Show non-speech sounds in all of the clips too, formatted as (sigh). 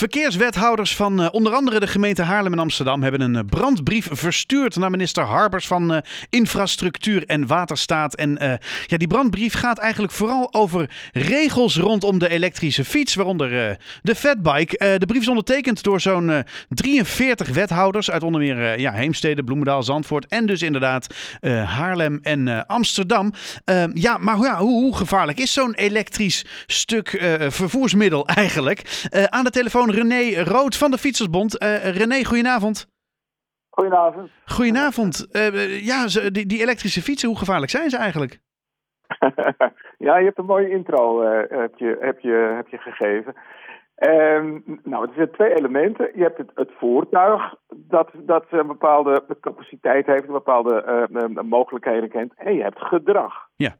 Verkeerswethouders van uh, onder andere de gemeente Haarlem en Amsterdam hebben een brandbrief verstuurd naar minister Harbers van uh, Infrastructuur en Waterstaat. En ja, die brandbrief gaat eigenlijk vooral over regels rondom de elektrische fiets, waaronder de fatbike. de brief is ondertekend door zo'n 43 wethouders uit onder meer ja, Heemstede, Bloemendaal, Zandvoort en dus inderdaad Haarlem en Amsterdam. Ehm, ja, maar ja, hoe, hoe, gevaarlijk is zo'n elektrisch stuk vervoersmiddel eigenlijk? aan de telefoon René Rood van de Fietsersbond. Uh, René, goedenavond. Goedenavond. Goedenavond. Uh, ja, die, die, elektrische fietsen, hoe gevaarlijk zijn ze eigenlijk? (laughs) ja, je hebt een mooie intro heb je, heb je, heb je gegeven. Um, nou, er zijn twee elementen. Je hebt het, het voertuig dat, dat een bepaalde capaciteit heeft, een bepaalde uh, mogelijkheden kent. En je hebt gedrag. Ja.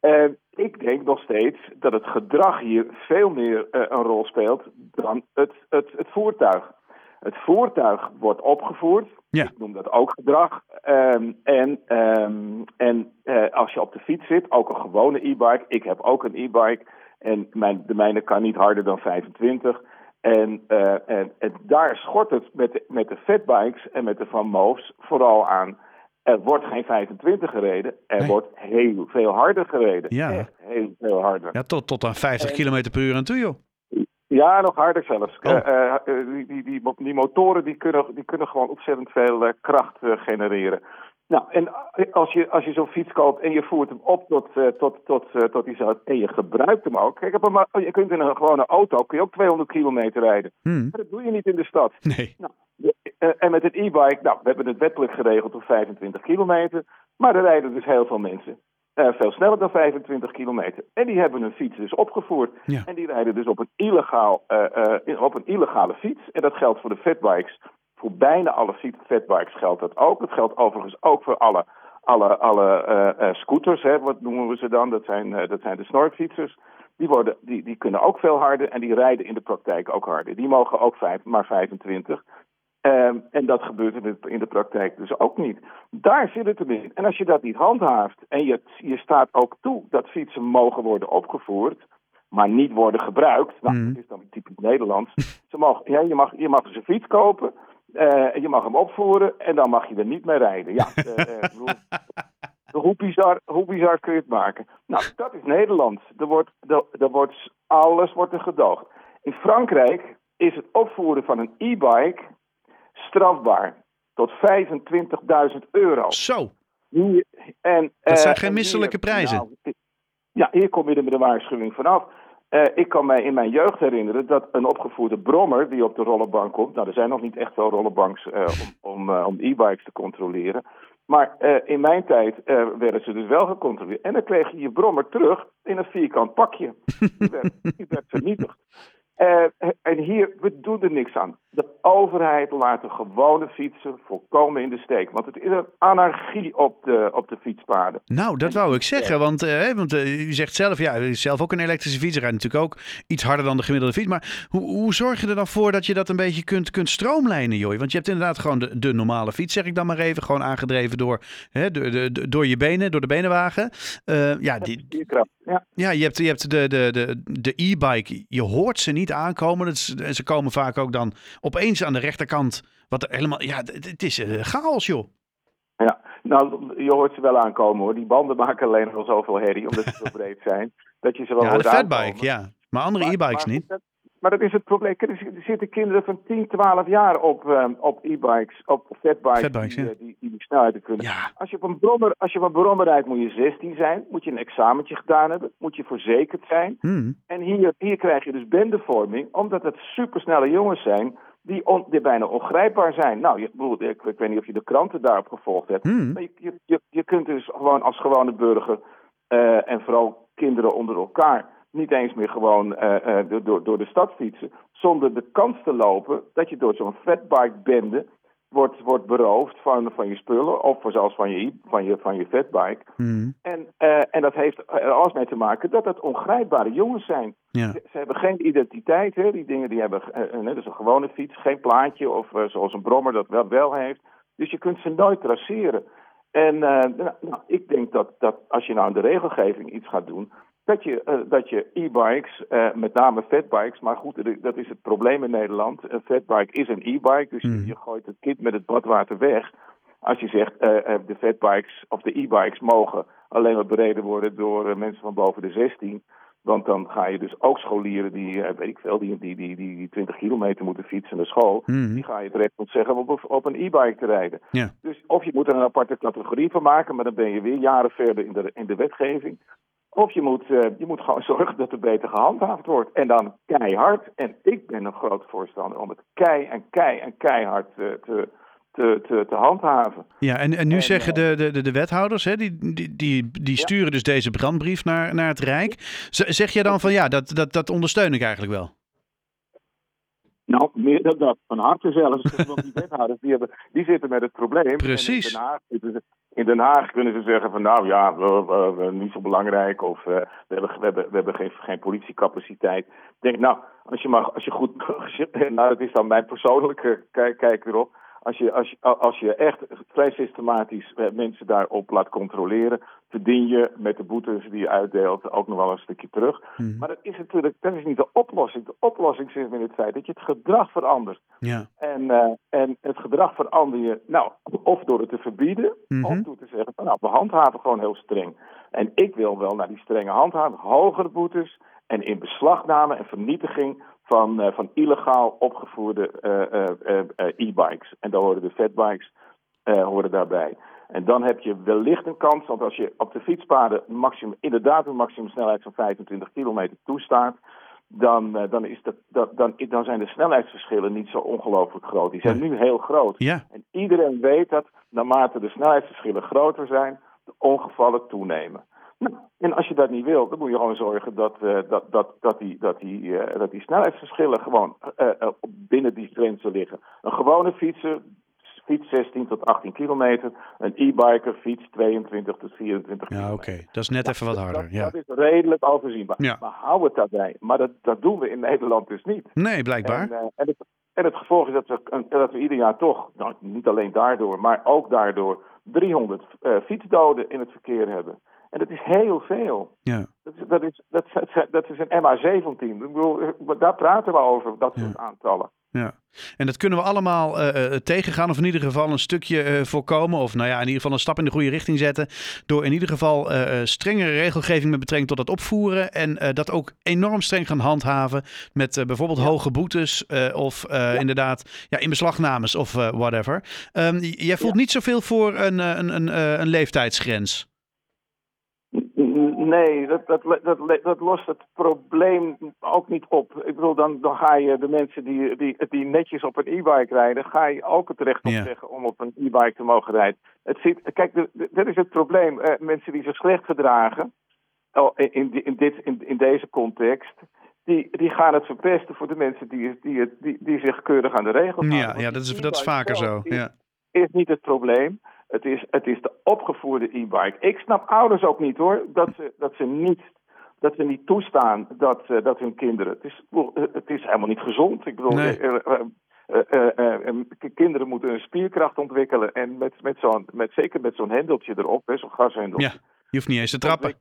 Uh, ik denk nog steeds dat het gedrag hier veel meer uh, een rol speelt dan het, het, het voertuig. Het voertuig wordt opgevoerd. Ja. Ik noem dat ook gedrag. Um, en um, en uh, als je op de fiets zit, ook een gewone e-bike. Ik heb ook een e-bike. En mijn, de mijne kan niet harder dan 25. En, uh, en, en daar schort het met de, met de fatbikes en met de Van Moofs vooral aan er wordt geen 25 gereden, er wordt heel veel harder gereden. Ja. Echt heel veel harder. Ja, tot, tot aan 50 km per uur aan toe, joh. Ja, nog harder zelfs. Oh. Uh, uh, die, die, die, motoren die kunnen, die kunnen gewoon ontzettend veel uh, kracht genereren. Nou, en als je, als je zo'n fiets koopt en je voert hem op tot, tot, tot, tot die zo, en je gebruikt hem ook. Kijk, je kunt in een gewone auto kun je ook 200 kilometer rijden. Hmm. Maar dat doe je niet in de stad. Nee. Nou, en met een e-bike, nou, we hebben het wettelijk geregeld op 25 kilometer. Maar er rijden dus heel veel mensen. Uh, veel sneller dan 25 kilometer. En die hebben hun fiets dus opgevoerd. Ja. En die rijden dus op een, illegaal, uh, op een illegale fiets. En dat geldt voor de fatbikes. Voor bijna alle fatbikes geldt dat ook. Dat geldt overigens ook voor alle, alle, alle scooters. Hè, wat noemen we ze dan? Dat zijn, dat zijn de snorfietsers. Die, worden, die, die kunnen ook veel harder en die rijden in de praktijk ook harder. Die mogen ook vijf, maar 25. Um, en dat gebeurt in de, in de praktijk dus ook niet. Daar zit het hem in. En als je dat niet handhaaft en je, je staat ook toe dat fietsen mogen worden opgevoerd, maar niet worden gebruikt, nou, Mm. dat is dan typisch Nederlands. Ze mogen, ja, je, mag, je mag dus een fiets kopen, uh, je mag hem opvoeren en dan mag je er niet mee rijden. Ja, uh, uh, bedoel, hoe, bizar, hoe bizar kun je het maken? Nou, dat is Nederland. Er wordt, er, er wordt, alles wordt er gedoogd. In Frankrijk is het opvoeren van een e-bike strafbaar. Tot 25.000 euro. Zo. Hier, en, Dat zijn uh, geen misselijke hier, prijzen. Nou, ja, hier kom je er met een waarschuwing vanaf. Uh, ik kan mij in mijn jeugd herinneren dat een opgevoerde brommer die op de rollenbank komt. Nou, er zijn nog niet echt wel rollenbanks uh, om, om, om e-bikes te controleren. Maar in mijn tijd werden ze dus wel gecontroleerd. En dan kreeg je je brommer terug in een vierkant pakje. Die werd, die werd vernietigd. Uh, en hier, we doen er niks aan. De overheid laat de gewone fietsen volkomen in de steek. Want het is een anarchie op de, op de fietspaden. Nou, dat wou ik zeggen. Want, uh, want uh, u zegt zelf, ja, u is zelf ook een elektrische fiets. rijdt natuurlijk ook iets harder dan de gemiddelde fiets. Maar hoe, hoe zorg je er dan voor dat je dat een beetje kunt, kunt stroomlijnen, joh? Want je hebt inderdaad gewoon de, de normale fiets, zeg ik dan maar even. Gewoon aangedreven door, hè, de, de, de, door je benen, door de benenwagen. ja, die, ja. ja, je hebt, je hebt de, de, de, de e-bike. Je hoort ze niet aankomen. En ze komen vaak ook dan opeens aan de rechterkant. Wat er helemaal. Ja, het is uh, chaos, joh. Ja, nou, je hoort ze wel aankomen hoor. Die banden maken alleen wel zoveel herrie, omdat ze zo (laughs) breed zijn. Dat je ze wel ja, de fatbike, ja. Maar andere e-bikes niet. Dat, maar dat is het probleem. Er zitten kinderen van 10, 12 jaar op, um, op e-bikes, op fatbikes, fatbikes die, ja. die, die, die snelheden kunnen. Ja. Als je op een brommer, als je op een brommer rijdt, moet je 16 zijn. Moet je een examentje gedaan hebben. Moet je verzekerd zijn. Hmm. En hier, hier krijg je dus bendevorming, omdat het supersnelle jongens zijn die, on, die bijna ongrijpbaar zijn. Nou, je, bedoel, ik, ik weet niet of je de kranten daarop gevolgd hebt. Hmm. Maar je, je, je kunt dus gewoon als gewone burger uh, en vooral kinderen onder elkaar niet eens meer gewoon uh, uh, door, door de stad fietsen. Zonder de kans te lopen dat je door zo'n fatbike-bende wordt, wordt beroofd van, van je spullen. Of zelfs van je, van je, van je fatbike. Hmm. En, uh, en dat heeft er alles mee te maken dat het ongrijpbare jongens zijn. Ja. Ze, ze, hebben geen identiteit. Hè? Die dingen die hebben, net als een gewone fiets, geen plaatje. Of zoals een brommer dat wel, wel heeft. Dus je kunt ze nooit traceren. En nou, ik denk dat, dat als je nou in de regelgeving iets gaat doen, dat je, uh, dat je e-bikes, uh, met name fatbikes, maar goed, dat is het probleem in Nederland. Een fatbike is een e-bike, dus mm. je gooit het kind met het badwater weg. Als je zegt uh, de fatbikes of de e-bikes mogen alleen maar bereden worden door mensen van boven de 16. Want dan ga je dus ook scholieren die, weet ik veel, die, die, die, die, die 20 kilometer moeten fietsen naar school. Mm. Die ga je terecht zeggen op, op een e-bike te rijden. Ja. Dus of je moet er een aparte categorie van maken, maar dan ben je weer jaren verder in de, in de wetgeving. Of je moet, uh, je moet gewoon (laughs) zorgen dat er beter gehandhaafd wordt. En dan keihard. En ik ben een groot voorstander om het kei en kei en keihard uh, te, te, te, te, handhaven. Ja, en, en nu en, zeggen de, de, de wethouders, hè, die, die, die, die sturen dus deze brandbrief naar, naar het Rijk. Zeg je dan van ja, dat, dat, dat ondersteun ik eigenlijk wel? Nou, meer dan dat. Van harte zelfs. (laughs) Want die wethouders die, hebben, die zitten met het probleem. Precies. En Den Haag, in Den Haag kunnen ze zeggen van nou ja, we, we, niet zo belangrijk. Of uh, we hebben, we hebben, we hebben geen, geen politiecapaciteit. Ik denk nou, als je, maar, als je goed... (laughs) nou, dat is dan mijn persoonlijke kijk, kijk erop. Als je, als, je, als je echt vrij systematisch mensen daarop laat controleren, verdien je met de boetes die je uitdeelt ook nog wel een stukje terug. Mm. Maar dat is natuurlijk dat is niet de oplossing. De oplossing zit in het feit dat je het gedrag verandert. Ja. En, uh, en het gedrag verander je, nou, of door het te verbieden, mm -hmm. of door te zeggen van nou, we handhaven gewoon heel streng. En ik wil wel naar die strenge handhaving, hogere boetes en in beslagname en vernietiging van, uh, van illegaal opgevoerde uh, e-bikes. En daar horen de fatbikes horen daarbij. En dan heb je wellicht een kans, want als je op de fietspaden maximum, inderdaad een maximumsnelheid van 25 kilometer toestaat, dan, dan, is dat, dat, dan, dan zijn de snelheidsverschillen niet zo ongelooflijk groot. Die zijn nu heel groot. Ja. En iedereen weet dat naarmate de snelheidsverschillen groter zijn, de ongevallen toenemen. Nou, en als je dat niet wilt, dan moet je gewoon zorgen dat, uh, dat, dat, dat, die, dat, die, uh, dat die snelheidsverschillen gewoon uh, binnen die grenzen liggen. Een gewone fietser fiets 16 tot 18 kilometer. Een e-biker fiets 22 tot 24 ja, kilometer. oké. Dat is net even wat harder. Dat, ja. dat is redelijk overzienbaar. Ja. Maar hou het daarbij. Maar dat, dat doen we in Nederland dus niet. Nee, blijkbaar. En, en, het, en het gevolg is dat we, dat we ieder jaar toch, nou, niet alleen daardoor, maar ook daardoor 300 fietsdoden in het verkeer hebben. En dat is heel veel. Ja. Dat is, dat is, dat dat is een MA17. Ik bedoel, daar praten we over, dat soort Ja. aantallen. Ja, en dat kunnen we allemaal uh, uh, tegengaan, of in ieder geval een stukje uh, voorkomen, of nou ja, in ieder geval een stap in de goede richting zetten, door in ieder geval strengere regelgeving met betrekking tot het opvoeren en dat ook enorm streng gaan handhaven met bijvoorbeeld Ja. hoge boetes of inderdaad ja, inbeslagnames of whatever. Um, jij voelt Ja. niet zoveel voor een, een, een, een leeftijdsgrens. Nee, dat, dat, dat, dat lost het probleem ook niet op. Ik bedoel, dan, dan ga je de mensen die, die, die netjes op een e-bike rijden, ga je ook het recht op Ja. zeggen om op een e-bike te mogen rijden. Het zit, kijk, dat is het probleem. Eh, mensen die zich slecht gedragen, oh, in, in, dit, in, in deze context, die, die gaan het verpesten voor de mensen die, die, het- die, die zich keurig aan de regels houden. Ja, ja dat, is, dat is vaker zo. is- Ja. is niet het probleem. Het is, het is de opgevoerde e-bike. Ik snap ouders ook niet hoor, dat ze, dat ze, niet, dat ze niet toestaan dat, eh, dat hun kinderen. Het is, eh, het is helemaal niet gezond. Ik bedoel, Nee. eh, kinderen moeten hun spierkracht ontwikkelen. En met, met zo'n, met, zeker met zo'n hendeltje erop, zo'n gashendel. ja, je hoeft niet eens te trappen.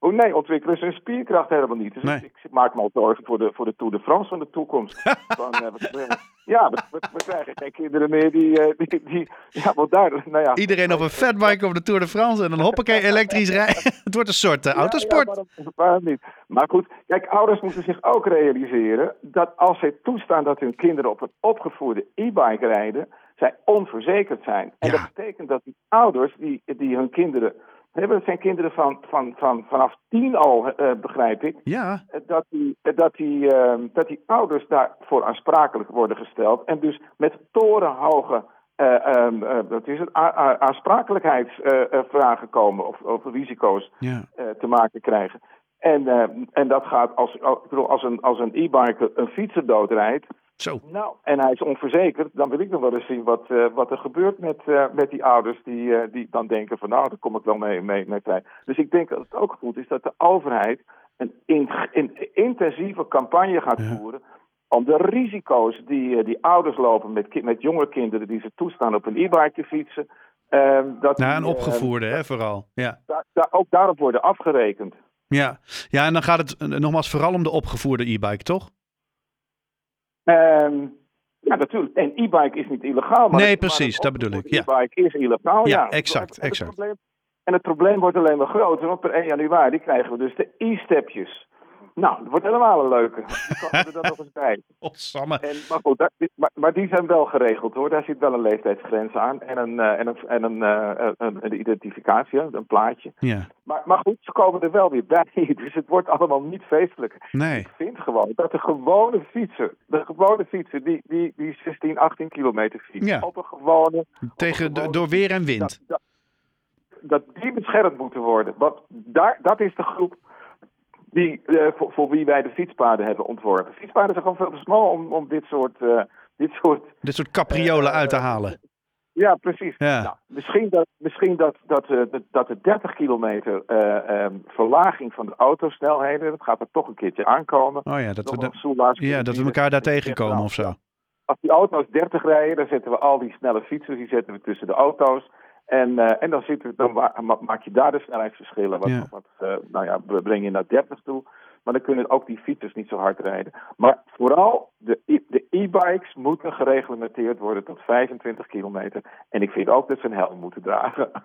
Oh nee, ontwikkelen ze hun spierkracht helemaal niet. Dus Nee. ik, ik maak me al zorgen voor de, voor de Tour de France van de toekomst. (laughs) Eh, we- we- ja, we, we, we krijgen geen kinderen meer die... eh, die, die ja, want daar, nou ja. Iedereen op een fatbike op de Tour de France en dan hoppakee (laughs) elektrisch rijden. Het wordt een soort eh, autosport. Ja, waarom, waarom niet? Maar goed, kijk, ouders moeten zich ook realiseren dat als zij toestaan dat hun kinderen op een opgevoerde e-bike rijden, zij onverzekerd zijn. En dat betekent dat die ouders die, die hun kinderen dat zijn kinderen van, van, van, vanaf tien al, eh, begrijp ik, Ja, eh, dat die, eh, dat, die, eh, dat die ouders daarvoor aansprakelijk worden gesteld. En dus met torenhoge eh, ehm, eh, dat is het, aansprakelijkheidsvragen komen of, of risico's ja. eh, te maken krijgen. En, eh, en dat gaat als, als, ik bedoel, als een, als een e-biker een fietser doodrijdt. Zo. Nou, en hij is onverzekerd, dan wil ik nog wel eens zien wat, eh, wat er gebeurt met, eh, met die ouders die, eh, die dan denken van nou, daar kom ik wel mee, mee, mee vrij. Dus ik denk dat het ook goed is dat de overheid een in, in- intensieve campagne gaat Ja. voeren om de risico's die, die ouders lopen met, met jonge kinderen die ze toestaan op een e-bike te fietsen. eh, dat Nou, een opgevoerde, hè, vooral. Ja. ook daarop worden afgerekend. Ja. ja, en dan gaat het nogmaals vooral om de opgevoerde e-bike, toch? Ehm, ja, natuurlijk. En e-bike is niet illegaal. Maar Nee, het- precies, maar dat bedoel ik, ja. E-bike is illegaal, Ja, ja. exact, En het exact. probleem- en het probleem wordt alleen maar groter, want per 1 januari krijgen we dus de e-stepjes. Nou, dat wordt helemaal een leuke. Komen (laughs) er dan nog eens bij. Godsamme. En, maar goed, maar, maar die zijn wel geregeld hoor. Daar zit wel een leeftijdsgrens aan en een, eh, en een, en een, eh, een, een identificatie, een plaatje. Ja, Maar, maar goed, ze komen er wel weer bij. (laughs) Dus het wordt allemaal niet feestelijk. nee. Ik vind gewoon dat de gewone fietser, de gewone fietser die, die, die 16, 18 kilometer fietst, Ja. op een gewone, Tegen, gewone door weer en wind. dat, dat, dat die beschermd moeten worden. Want daar, dat is de groep die, eh, voor, voor wie wij de fietspaden hebben ontworpen. Fietspaden zijn gewoon veel te smal om, om dit soort, eh, dit soort Dit soort capriolen Eh, uit te halen. ja, precies. Ja. Nou, misschien dat, misschien dat, dat, eh, dat, de 30 kilometer eh, ehm, verlaging van de autosnelheden, dat gaat er toch een keertje aankomen. Oh ja, dat we, ja, dat we elkaar daar tegenkomen of zo. Als die auto's 30 rijden, dan zetten we al die snelle fietsers, die zetten we tussen de auto's. En, eh, en dan, zitten, dan ma- ma- maak je daar de snelheidsverschillen. Wat, Ja. wat eh, nou ja, we brengen je naar 30 toe. Maar dan kunnen ook die fietsers niet zo hard rijden. Maar vooral de e- de e-bikes moeten gereglementeerd worden tot 25 kilometer. En ik vind ook dat ze een helm moeten dragen. (laughs)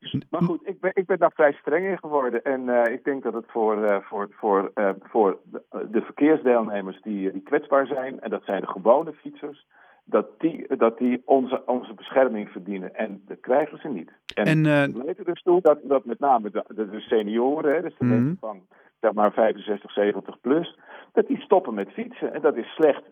(laughs) Maar goed, ik ben, ik ben daar vrij streng in geworden. En eh, ik denk dat het voor, voor, voor, voor de, de verkeersdeelnemers die, die kwetsbaar zijn, en dat zijn de gewone fietsers, dat die, dat die onze, onze bescherming verdienen. En dat krijgen ze niet. En, En eh, leidt er dus toe dat, dat met name de, de, de senioren, hè, dus de Mhm. mensen van zeg maar 65, 70 plus, dat die stoppen met fietsen. En dat is slecht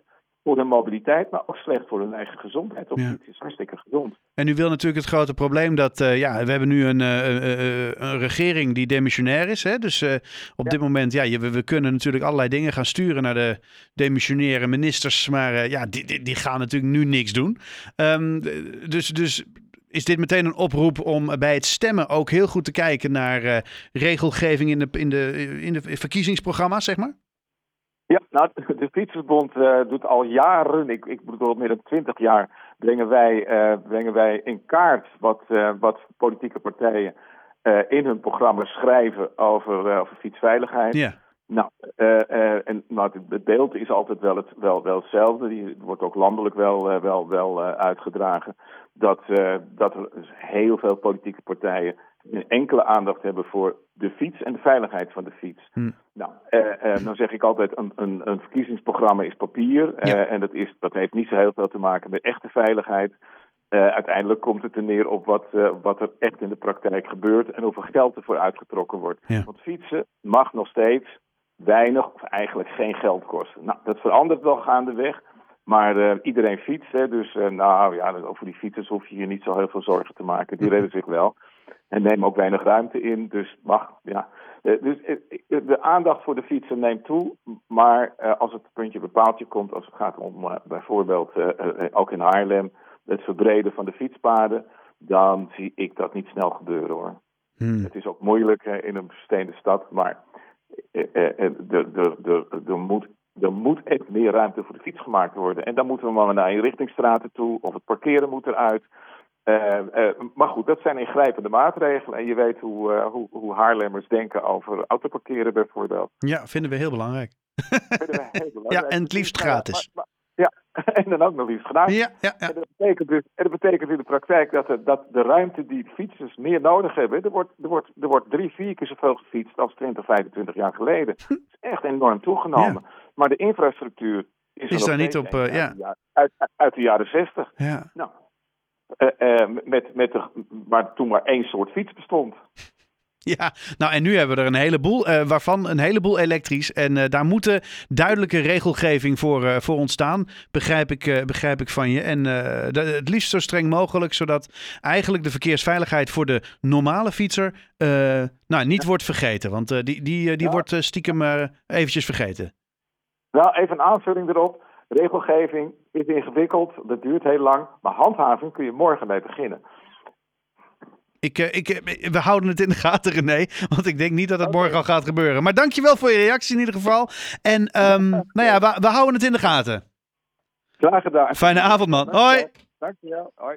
voor hun mobiliteit, maar ook slecht voor hun eigen gezondheid. Op Ja. fietsen is hartstikke gezond. En u wil natuurlijk het grote probleem dat, eh, ja, we hebben nu een, eh, eh, een regering die demissionair is. Hè? Dus op Ja. dit moment, ja, je- we, kunnen natuurlijk allerlei dingen gaan sturen naar de demissionaire ministers. Maar ja, die, die, die gaan natuurlijk nu niks doen. Ehm, dus, dus is dit meteen een oproep om bij het stemmen ook heel goed te kijken naar regelgeving in de, in, de, in de verkiezingsprogramma's, zeg maar? Ja, nou, (laughs) de Fietsersbond eh, doet al jaren, ik, ik bedoel meer dan twintig jaar, brengen wij, eh, brengen wij in kaart wat, eh, wat politieke partijen in hun programma schrijven over, over fietsveiligheid. Ja, Nou, en, nou, het- beeld is altijd wel, het, wel, wel hetzelfde. Die wordt ook landelijk wel, wel, wel uitgedragen. Dat, dat er dus heel veel politieke partijen enkele aandacht hebben voor de fiets en de veiligheid van de fiets. Hm. Nou, eh, eh, dan zeg ik altijd, een, een, een verkiezingsprogramma is papier. eh, Ja. En dat, is, dat heeft niet zo heel veel te maken met echte veiligheid. Eh, uiteindelijk komt het er neer op wat, eh, wat er echt in de praktijk gebeurt en hoeveel geld ervoor uitgetrokken wordt. Ja. Want fietsen mag nog steeds weinig of eigenlijk geen geld kosten. Nou, dat verandert wel gaandeweg. Maar eh, iedereen fietst, hè, dus nou ja, over die fietsers hoef je je niet zo heel veel zorgen te maken. Die redden zich wel. En nemen ook weinig ruimte in, dus mag, ja. Eh, dus eh, de aandacht voor de fietsen neemt toe, maar eh, als het puntje bepaaltje komt, als het gaat om eh, bijvoorbeeld eh, eh, ook in Haarlem, het verbreden van de fietspaden, dan zie ik dat niet snel gebeuren hoor. Hm. Het is ook moeilijk in een versteende stad, maar eh, eh, eh, er, moet, er moet echt meer ruimte voor de fiets gemaakt worden. En dan moeten we maar naar inrichtingsstraten toe, of het parkeren moet eruit. Eh, eh, maar goed, dat zijn ingrijpende maatregelen. En je weet hoe, eh, hoe, hoe Haarlemmers denken over autoparkeren bijvoorbeeld. ja, vinden we heel belangrijk. Vinden we heel (laughs) belangrijk. Ja, en het liefst gratis. maar- maar- ja, (laughs) en dan ook nog liefst gedaan. Ja, ja, ja. En dat betekent dus, en dat betekent in de praktijk dat, de, dat de ruimte die fietsers meer nodig hebben, er wordt, er, wordt, er wordt drie, vier keer zoveel gefietst als 20, 25 jaar geleden. Dat is echt enorm toegenomen. Maar de infrastructuur is, er Is daar niet op, ja- Uit, uit de jaren 60. ja. Nou, met, met de, waar toen maar één soort fiets bestond. (laughs) Ja, nou en nu hebben we er een heleboel, eh, waarvan een heleboel elektrisch. En eh, daar moeten duidelijke regelgeving voor, eh, voor ontstaan, begrijp ik, eh, begrijp ik van je. En eh, het liefst zo streng mogelijk, zodat eigenlijk de verkeersveiligheid voor de normale fietser eh, nou, niet wordt vergeten. Want eh, die, die, eh, die Ja. wordt eh, stiekem eh, eventjes vergeten. Nou, even een aanvulling erop. Regelgeving is ingewikkeld, dat duurt heel lang. Maar handhaving kun je morgen mee beginnen. Ik, eh, ik, eh, we houden het in de gaten, René. Want ik denk niet dat het morgen al gaat gebeuren. Maar dankjewel voor je reactie in ieder geval. En ehm, nou ja, we, we houden het in de gaten. Graag gedaan. Fijne avond, man. Hoi. Dankjewel. Hoi.